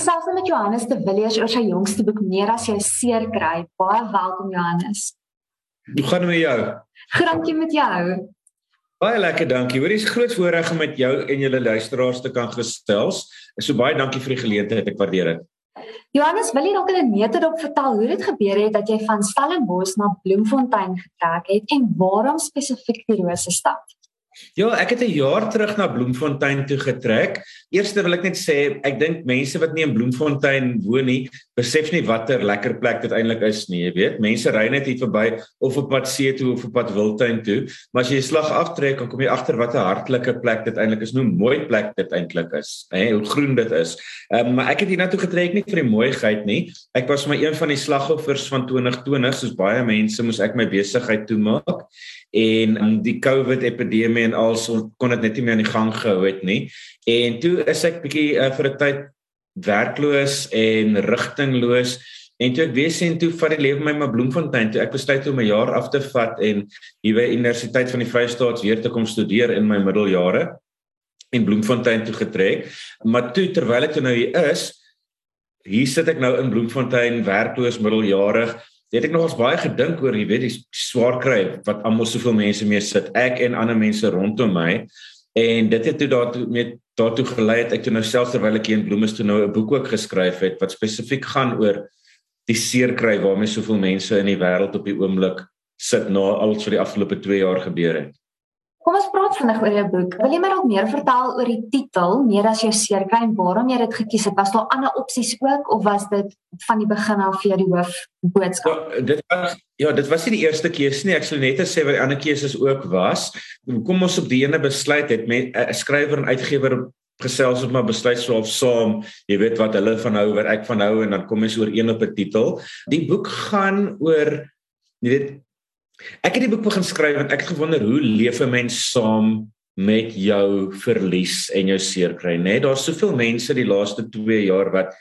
gesels met Johannes de Villiers oor sy jongste boek Meer as jy seer kry. Baie welkom Johannes. Hoe gaan dit met jou? Dankie met jou. Baie lekker, dankie. Hoor, dis groot voorreg om met jou en julle luisteraars te kan gesels. Ek so baie dankie vir die geleentheid. Ek waardeer dit. Johannes, wil jy dalk in 'n netop vertel hoe dit gebeur het dat jy van Stellenbosch na Bloemfontein getrek het en waarom spesifiek die Rose stad? Ja, ek het 'n jaar terug na Bloemfontein toe getrek. Eerstens wil ek net sê, ek dink mense wat nie in Bloemfontein woon nie, besef nie watter lekker plek dit eintlik is nie, jy weet. Mense ry net hier verby of op pad see toe of op pad Wildtuin toe, maar as jy slag aftrek, dan kom jy agter wat 'n hartlike plek dit eintlik is, hoe mooi plek dit eintlik is, hè, hoe groen dit is. Ehm um, maar ek het hiernatoe getrek nie vir die mooiheid nie. Ek was maar een van die slagoffers van 2020, soos baie mense moes ek my besigheid toemaak en um, die COVID epidemie en al so kon dit net nie meer aan die gang gehou het nie. En toe is ek bietjie uh, vir 'n tyd werkloos en rigtingloos en toe ek weer sien toe vat die lewe my maar Bloemfontein toe ek besluit om 'n jaar af te vat en hier by Universiteit van die Vrye State weer te kom studeer in my middeljare in Bloemfontein toe getrek. Maar toe terwyl ek toe nou hier is, hier sit ek nou in Bloemfontein werkloos middeljarig het ek nogals baie gedink oor, jy weet, die swaar kry wat almal soveel mense mee sit, ek en ander mense rondom my. En dit het toe daartoe met daartoe gelei het ek toe nou self terwyl ek hier in Bloemes toe nou 'n boek ook geskryf het wat spesifiek gaan oor die seer kry waarmee soveel mense in die wêreld op die oomblik sit na alles wat die afgelope 2 jaar gebeur het. Kom ons praat vinnig oor jou boek. Wil jy my dalk meer vertel oor die titel, meer as jou seerkry en waarom jy dit gekies het? Was daar ander opsies ook of was dit van die begin af vir jou die hoof boodskap? Ja, dit was ja, dit was nie die eerste keuse nie. Ek sou net sê wat die ander keuses ook was. Kom ons op die ene besluit het met 'n skrywer en uitgewer gesels het maar besluit so of saam, jy weet wat hulle van hou, wat ek van hou en dan kom ons oor een op 'n titel. Die boek gaan oor jy weet Ek het die boek begin skryf want ek het gewonder hoe leef 'n mens saam met jou verlies en jou seer kry, né? Nee, Daar's soveel mense die laaste 2 jaar wat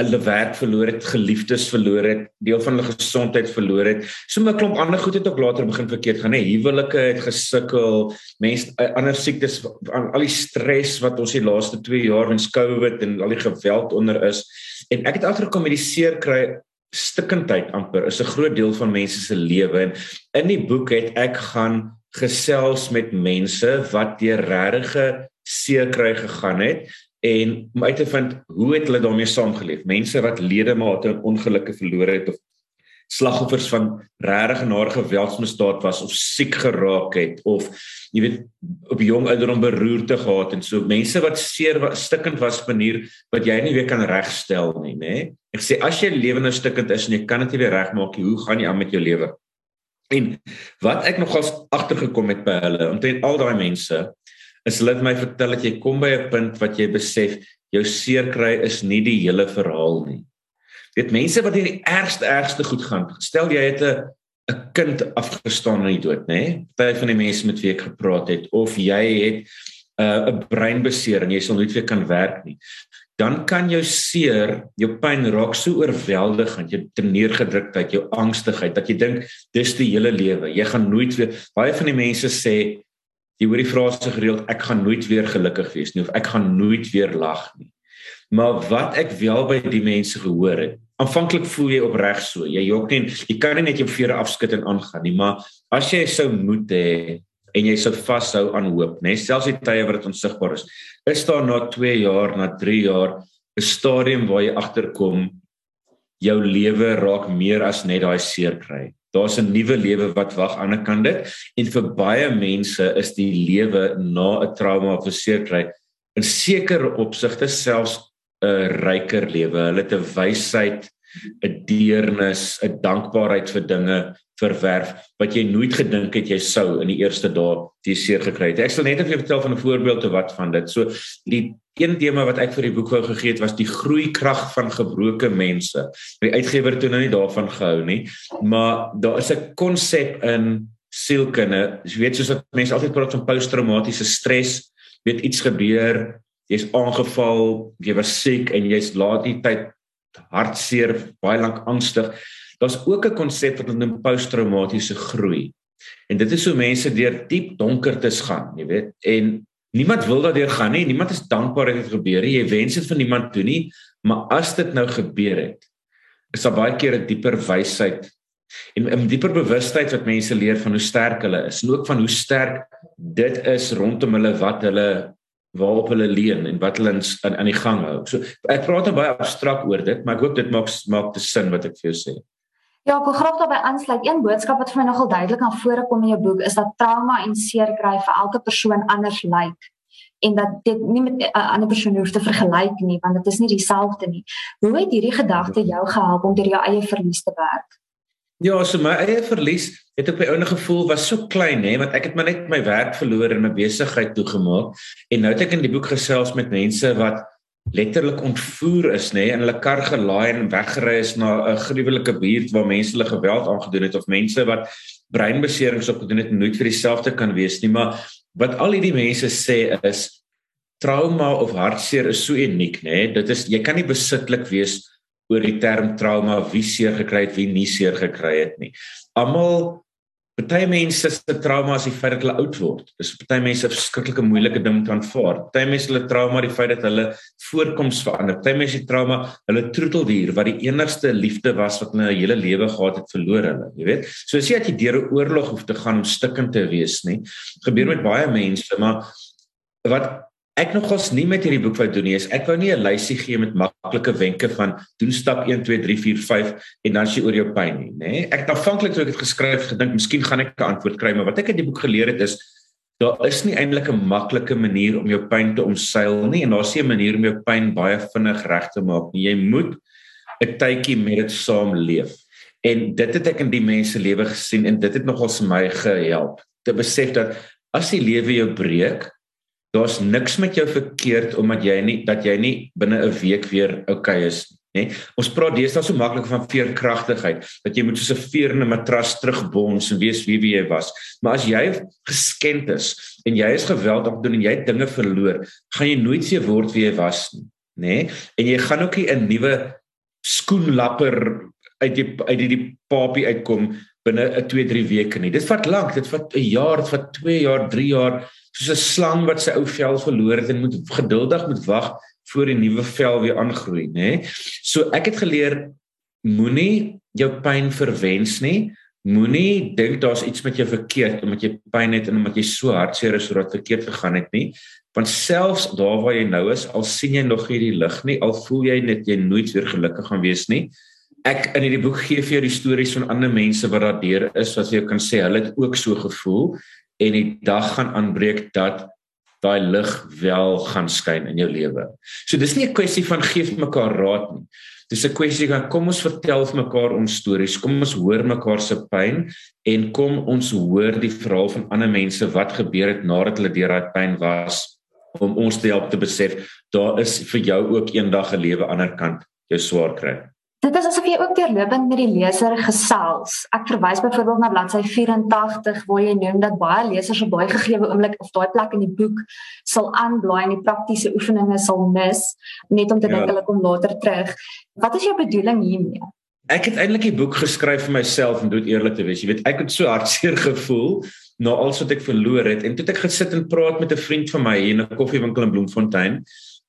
hulle werk verloor het, geliefdes verloor het, deel van hulle gesondheid verloor het. So 'n klomp ander goed het ook later begin verkeerd gaan, né? Nee, huwelike het gesukkel, mense ander siektes, al die stres wat ons die laaste 2 jaar weens COVID en al die geweld onder is. En ek het agtergekom met die seer kry stikkindheid amper is 'n groot deel van mense se lewe. En in die boek het ek gaan gesels met mense wat deur regte seer kry gegaan het en om uit te vind hoe het hulle daarmee saamgeleef. Mense wat ledemate in ongelukke verloor het of slagoffers van regte nare geweldsmisdaad was of siek geraak het of jy weet op jong ouderdom beroerte gehad en so. Mense wat seer stikkend was manier wat jy nie weer kan regstel nie nê? Ek sê as jy lewe nou stikkend is en jy kan dit nie weer regmaak nie hoe gaan jy aan met jou lewe? En wat ek nogals agtergekom het by hulle omtrent al daai mense is hulle het my vertel dat jy kom by 'n punt wat jy besef jou seer kry is nie die hele verhaal nie weet mense wat hier die ergste ergste goed gaan. Stel jy het 'n 'n kind afgestaan in die dood, nê? Nee? Party van die mense met wie ek gepraat het of jy het 'n uh, 'n breinbeserings en jy sal nooit weer kan werk nie. Dan kan jou seer, jou pyn raak so oorweldigend, jou teneergedruktheid, jou angstigheid dat jy dink dis die hele lewe. Jy gaan nooit weer baie van die mense sê jy hoor die frase gereeld ek gaan nooit weer gelukkig wees nie of ek gaan nooit weer lag nie. Maar wat ek wel by die mense gehoor het, aanvanklik voel jy opreg so. Jy jok nie, jy kan nie net jou vere afskud en aangaan nie, maar as jy sou moet hê en jy sou vashou aan hoop, né, selfs die tye wat dit onsigbaar is, is daar na 2 jaar, na 3 jaar 'n stadium waar jy agterkom jou lewe raak meer as net daai seer kry. Daar's 'n nuwe lewe wat wag aan die ander kant dit en vir baie mense is die lewe na 'n trauma of 'n seer kry in sekere opsigte selfs 'n ryker lewe. Hulle het 'n wysheid, 'n deernis, 'n dankbaarheid vir dinge verwerf wat jy nooit gedink het jy sou in die eerste dae die seer gekry het. Ek sal net jou vertel van 'n voorbeeld of wat van dit. So die een tema wat ek vir die boek wou gegee het was die groeikrag van gebroke mense. Die uitgewer het nou nie daarvan gehou nie, maar daar is 'n konsep in sielkunde. Jy weet soos dat mense altyd praat van posttraumatiese stres, weet iets gebeur, jy's aangeval, jy was siek en jy's laat die tyd hartseer, baie lank angstig. Daar's ook 'n konsep wat hulle noem posttraumatiese groei. En dit is hoe mense deur diep donkertes gaan, jy weet. En niemand wil daardeur gaan nie. Niemand is dankbaar dat dit gebeur nie. Jy wens dit vir niemand toe nie, Maar as dit nou gebeur het, is daar baie keer 'n dieper wysheid en 'n dieper bewustheid wat mense leer van hoe sterk hulle is en ook van hoe sterk dit is rondom hulle wat hulle waarop hulle leun en wat hulle aan aan die gang hou. So ek praat nou baie abstrakt oor dit, maar ek hoop dit maak maak te sin wat ek vir jou sê. Ja, ek wil graag daarbey aansluit. Een boodskap wat vir my nogal duidelik aan vore kom in jou boek is dat trauma en seer kry vir elke persoon anders lyk en dat dit nie met 'n ander persoon hoef te vergelyk nie want dit is nie dieselfde nie. Hoe het hierdie gedagte jou gehelp om deur jou eie verlies te werk? Ja, so my eie verlies het op my ouene gevoel was so klein hè, want ek het maar net my werk verloor en my besigheid toegemaak. En nou het ek in die boek gesels met mense wat letterlik ontvoer is nê en hulle kar gelaai en weggery is na 'n gruwelike buurt waar mense hulle geweld aangedoen het of mense wat breinbeserings opgedoen het en nooit vir dieselfde kan wees nie. Maar wat al hierdie mense sê is trauma of hartseer is so uniek nê. Dit is jy kan nie besitlik wees oor die term trauma wie seer gekry het wie nie seer gekry het nie almal Party mense se trauma is die feit dat hulle oud word. Dis party mense 'n verskriklike moeilike ding om te aanvaar. Party mense hulle trauma die feit dat hulle voorkoms verander. Party mense se trauma hulle troeteldier wat die enigste liefde was wat hulle hele lewe gehad het verloor hulle, jy weet. So as jy dat jy deur 'n oorlog hoef te gaan om stikkend te wees nie. Gebeur met baie mense, maar wat ek nogals nie met hierdie boek wou doen nie is ek wou nie 'n lysie gee met maklike wenke van doen stap 1 2 3 4 5 en dan sien oor jou pyn nie nê? Nee? ek het aanvanklik toe ek dit geskryf gedink miskien gaan ek 'n antwoord kry maar wat ek uit die boek geleer het is daar is nie eintlik 'n maklike manier om jou pyn te omseil nie en daar's nie 'n manier om jou pyn baie vinnig reg te maak nie. Jy moet 'n tydjie met dit saam leef. En dit het ek in die mense lewe gesien en dit het nogals my gehelp. Te besef dat as die lewe jou breek daar's niks met jou verkeerd omdat jy nie dat jy nie binne 'n week weer okay is nê. Ons praat deesdae so maklik van veerkragtigheid dat jy moet soos 'n veer in 'n matras terugbons en weet wie wie jy was. Maar as jy geskend is en jy is geweld op doen en jy dinge verloor, gaan jy nooit weer word wie jy was nie, nê? En jy gaan ook nie 'n nuwe skoenlapper uit die uit die papie uitkom binne 'n 2 3 weke nie. Dit vat lank, dit vat 'n jaar, dit vat 2 jaar, 3 jaar soos 'n slang wat sy ou vel verloor het en moet geduldig moet wag voor die nuwe vel weer aangroei, nê? So ek het geleer moenie jou pyn verwens nie. Moenie dink daar's iets met jou verkeerd omdat jy pyn het en omdat jy so hartseer is sodat verkeerd gegaan het nie. Want selfs daar waar jy nou is, al sien jy nog hierdie lig nie, al voel jy net jy nooit weer gelukkig gaan wees nie. Ek in hierdie boek gee vir jou die stories van ander mense wat daardeur is wat jy kan sê hulle het ook so gevoel en die dag gaan aanbreek dat daai lig wel gaan skyn in jou lewe. So dis nie 'n kwessie van gee vir mekaar raad nie. Dis 'n kwessie van kom ons vertel vir mekaar ons stories, kom ons hoor mekaar se pyn en kom ons hoor die verhaal van ander mense wat gebeur het nadat hulle deur daai pyn was om ons te help te besef daar is vir jou ook eendag 'n lewe aan die ander kant jou swaar kry. Dit is asof jy ook deurlopend met die leser gesels. Ek verwys byvoorbeeld na bladsy 84 waar jy noem dat baie lesers op daai gegee oomblik of daai plek in die boek sal aanblaai en die praktiese oefeninge sal mis net om te ja. dink hulle kom later terug. Wat is jou bedoeling hiermee? Ek het eintlik die boek geskryf vir myself en dit eerlik te wees. Jy weet, ek het so hartseer gevoel na alles wat ek verloor het en toe het ek gesit en praat met 'n vriend van my hier in 'n koffiewinkel in Bloemfontein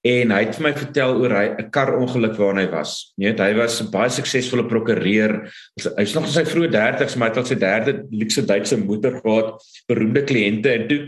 en hy het vir my vertel oor hy 'n kar ongeluk waarin hy was. Jy weet, hy was 'n baie suksesvolle prokureur. Hy's nog in sy vroeë 30's, maar hy het al sy derde luukse Duitse motor gehad, beroemde kliënte en toe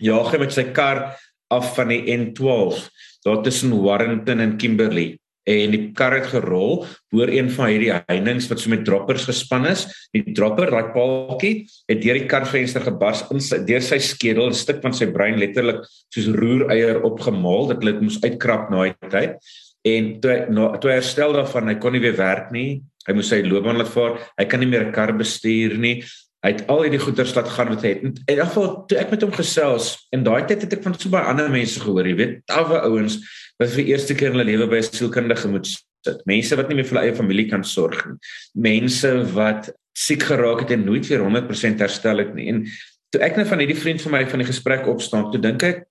jaag hy met sy kar af van die N12 daar tussen Warrington en Kimberley en die kar het gerol hoor een van hierdie heininge wat so met droppers gespan is. Die dropper daai paaltjie het deur die karvenster gebars in sy deur sy skedel 'n stuk van sy brein letterlik soos roereier opgemaal dit moes uitkrap na die tyd. En toe na, toe herstel daarvan hy kon nie weer werk nie. Hy moes sy loopbaan laat vaar. Hy kan nie meer 'n kar bestuur nie hy het al hierdie goeders laat gaan wat hy het in elk geval toe ek met hom gesels en daai tyd het ek van so baie ander mense gehoor jy weet tawe ouens wat vir die eerste keer in hulle lewe by 'n sielkundige moet sit. Mense wat nie meer vir hulle eie familie kan sorg nie. Mense wat siek geraak het en nooit weer 100% herstel het nie. En toe ek net van hierdie vriend van my van die gesprek opstaan, toe dink ek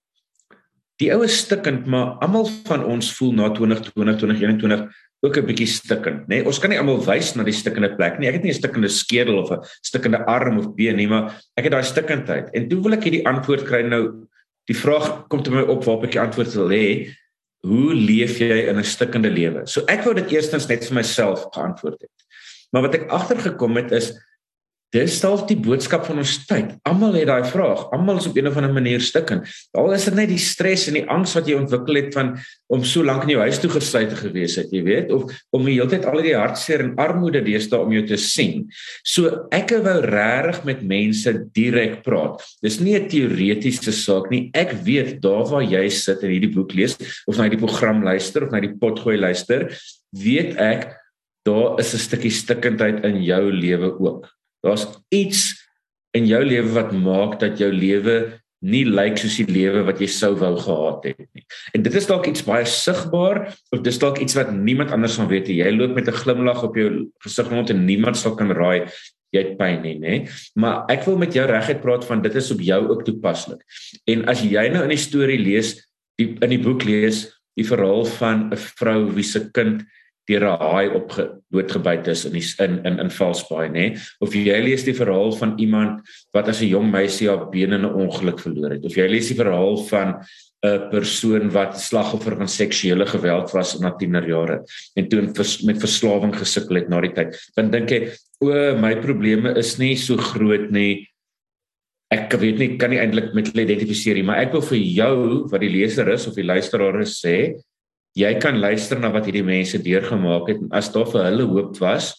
die oue stikkend, maar almal van ons voel na 2020, 2021 ook 'n bietjie stikkend, nê? Nee, ons kan nie almal wys na die stikkende plek nie. Ek het nie 'n stikkende skedel of 'n stikkende arm of been nie, maar ek het daai stikkendheid. En toe wil ek hierdie antwoord kry nou. Die vraag kom te my op waarop ek die antwoord wil hê hoe leef jy in 'n stikkende lewe? So ek wou dit eerstens net vir myself geantwoord het. Maar wat ek agtergekom het is Dis dalk die boodskap van ons tyd. Almal het daai vraag. Almal is op 'n of ander manier stikken. Al is dit net die stres en die angs wat jy ontwikkel het van om so lank in jou huis toe gesluit te gewees het, jy weet, of om die hele tyd al die hartseer en armoede deesdae om jou te sien. So ek wou regtig met mense direk praat. Dis nie 'n teoretiese saak nie. Ek weet daar waar jy sit en hierdie boek lees of na die program luister of na die potgooi luister, weet ek daar is 'n stukkie stikkindheid in jou lewe ook. Daar's iets in jou lewe wat maak dat jou lewe nie lyk soos die lewe wat jy sou wou gehad het nie. En dit is dalk iets baie sigbaar of dis dalk iets wat niemand anders van weet nie. Jy loop met 'n glimlag op jou gesig rond en niemand sal kan raai jy het pyn nie, nê? Maar ek wil met jou reguit praat van dit is op jou ook toepaslik. En as jy nou in die storie lees, die in die boek lees, die verhaal van 'n vrou wie se kind deur 'n haai op doodgebyt is in die, in in in Valsbaai nê? Of jy lees die verhaal van iemand wat as 'n jong meisie haar been in 'n ongeluk verloor het. Of jy lees die verhaal van 'n persoon wat slagoffer van seksuele geweld was in haar tienerjare en toe vers, met verslawing gesukkel het na die tyd. Dan dink jy o my probleme is nie so groot nie. Ek weet nie kan nie eintlik met hulle identifiseer nie maar ek wil vir jou wat die leser is of die luisteraar is sê jy kan luister na wat hierdie mense deurgemaak het en as daar vir hulle hoop was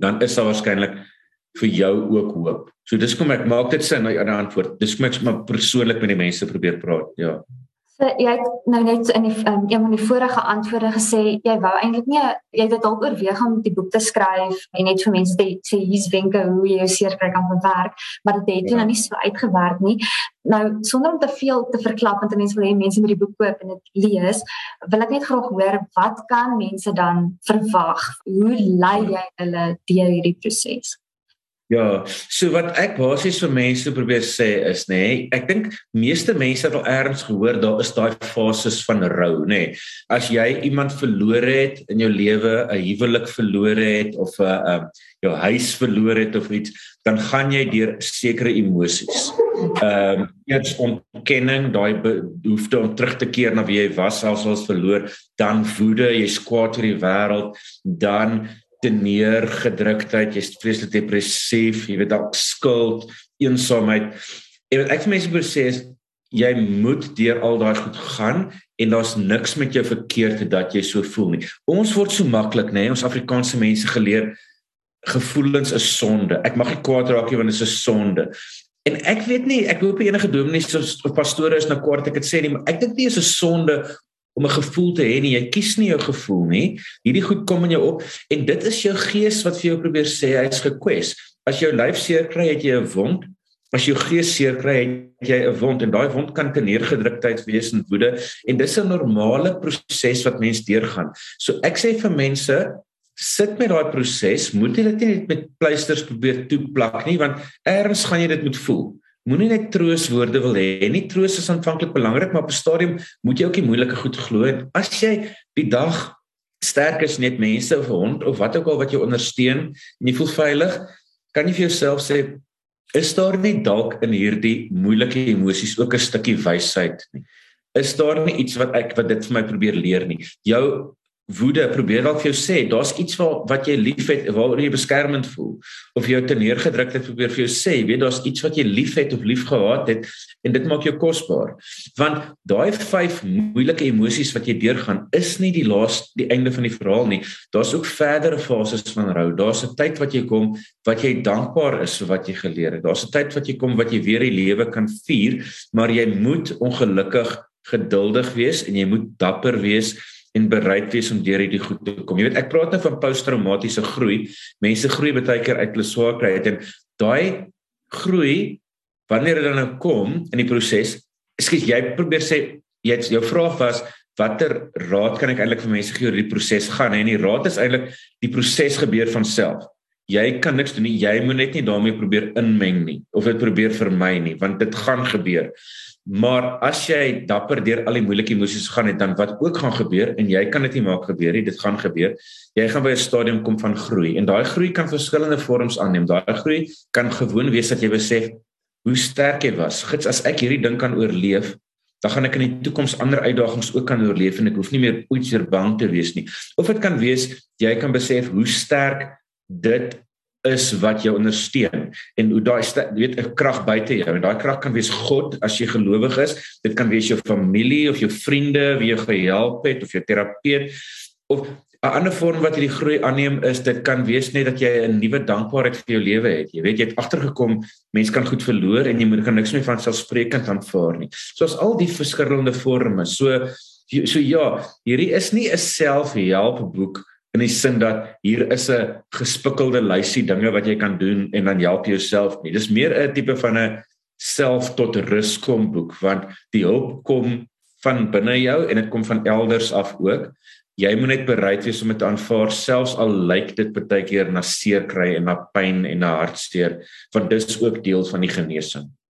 dan is daar waarskynlik vir jou ook hoop. So dis kom ek maak dit sin na die antwoord. Dis kom ek maar persoonlik met die mense probeer praat. Ja. So jy het nou net in die um, een van die vorige antwoorde gesê jy wou eintlik nie jy het dalk oorweeg om die boek te skryf en net vir mense te sê hier's wenke hoe jy jou seerkry kan bewerk, maar dit het ja. nou nie so uitgewerk nie. Nou sonder om te veel te verklap want mense wil hê mense moet die boek koop en dit lees, wil ek net graag hoor wat kan mense dan verwag? Hoe lei jy hulle deur hierdie proses? Ja, so wat ek basies vir mense probeer sê is nê, nee, ek dink meeste mense het al ergens gehoor daar is daai fases van rou, nê. Nee. As jy iemand verloor het in jou lewe, 'n huwelik verloor het of 'n uh, um, jou huis verloor het of iets, dan gaan jy deur sekere emosies. Ehm um, eers ontkenning, daai behoefte om terug te keer na wie jy was selfs as verloor, dan woede, jy's kwaad vir die wêreld, dan te neergedruktheid, jy's vreeslik depressief, jy weet dalk skuld, eensaamheid. En wat ek vir mense wil sê is jy moet deur al daai goed gaan en daar's niks met jou verkeerd dat jy so voel nie. Ons word so maklik, nê, nee, ons Afrikaanse mense geleer gevoelens is sonde. Ek mag nie kwaad raak nie want dit is 'n sonde. En ek weet nie, ek hoop enige dominees of pastore is nou kwaad ek dit sê nie, maar ek dink nie is 'n sonde om 'n gevoel te hê nie. Jy kies nie jou gevoel nie. Hierdie goed kom in jou op en dit is jou gees wat vir jou probeer sê hy's gekwes. As jou lyf seer kry, het jy 'n wond. As jou gees seer kry, het jy 'n wond en daai wond kan teneergedruktheid wees en woede en dis 'n normale proses wat mens deurgaan. So ek sê vir mense sit met daai proses, moet jy dit nie net met pleisters probeer toeplak nie want eers gaan jy dit moet voel. Moenie net trooswoorde wil hê nie. Troos is aanvanklik belangrik, maar op 'n stadium moet jy ook die moeilike goed glo. As jy die dag sterk is net mense of 'n hond of wat ook al wat jou ondersteun en jy voel veilig, kan jy vir jouself sê is daar nie dalk in hierdie moeilike emosies ook 'n stukkie wysheid nie. Is daar nie iets wat ek wat dit vir my probeer leer nie. Jou woede probeer dalk vir jou sê daar's iets wat wat jy liefhet waaroor jy beskermend voel of jy te neergedruk het probeer vir jou sê weet daar's iets wat jy liefhet of liefgehad het en dit maak jou kosbaar. Want daai vyf moeilike emosies wat jy deurgaan is nie die laaste die einde van die verhaal nie. Daar's ook verdere fases van rou. Daar's 'n tyd wat jy kom wat jy dankbaar is vir wat jy geleer het. Daar's 'n tyd wat jy kom wat jy weer die lewe kan vier maar jy moet ongelukkig geduldig wees en jy moet dapper wees en bereid wees om deur hierdie goed te kom. Jy weet, ek praat nou van posttraumatiese groei. Mense groei baie keer uit hulle swaarkryheid en daai groei wanneer dit dan nou kom in die proses, ekskuus, jy probeer sê jy het jou vraag was watter raad kan ek eintlik vir mense gee oor die proses gaan en die raad is eintlik die proses gebeur van self. Jy kan niks doen nie. Jy moet net nie daarmee probeer inmeng nie of dit probeer vermy nie want dit gaan gebeur. Maar as jy dapper deur al die moeilike emosies gaan het dan wat ook gaan gebeur en jy kan dit nie maak gebeur nie, dit gaan gebeur. Jy gaan by 'n stadium kom van groei en daai groei kan verskillende vorms aanneem. Daai groei kan gewoon wees dat jy besef hoe sterk jy was. Gits as ek hierdie ding kan oorleef, dan gaan ek in die toekoms ander uitdagings ook kan oorleef en ek hoef nie meer ooit weer bang te wees nie. Of dit kan wees jy kan besef hoe sterk dit is wat jou ondersteun en hoe daai weet 'n krag buite jou en daai krag kan wees God as jy gelowig is dit kan wees jou familie of jou vriende wie jou gehelp het of jou terapeut of 'n ander vorm wat hierdie groei aanneem is dit kan wees net dat jy 'n nuwe dankbaarheid vir jou lewe het. Jy weet jy het agtergekom mense kan goed verloor en jy moet kan niks meer van selfsprekend aanvaar nie. Soos al die verskillende forme. So so ja, hierdie is nie 'n selfhelpboek in die sin dat hier is 'n gespikkelde lysie dinge wat jy kan doen en dan help jouself nie. Dis meer 'n tipe van 'n self tot rus kom boek want die hulp kom van binne jou en dit kom van elders af ook jy moet net bereid wees om dit aanvaar selfs al lyk dit baie keer na seer kry en na pyn en na hartseer want dit is ook deel van die genesing.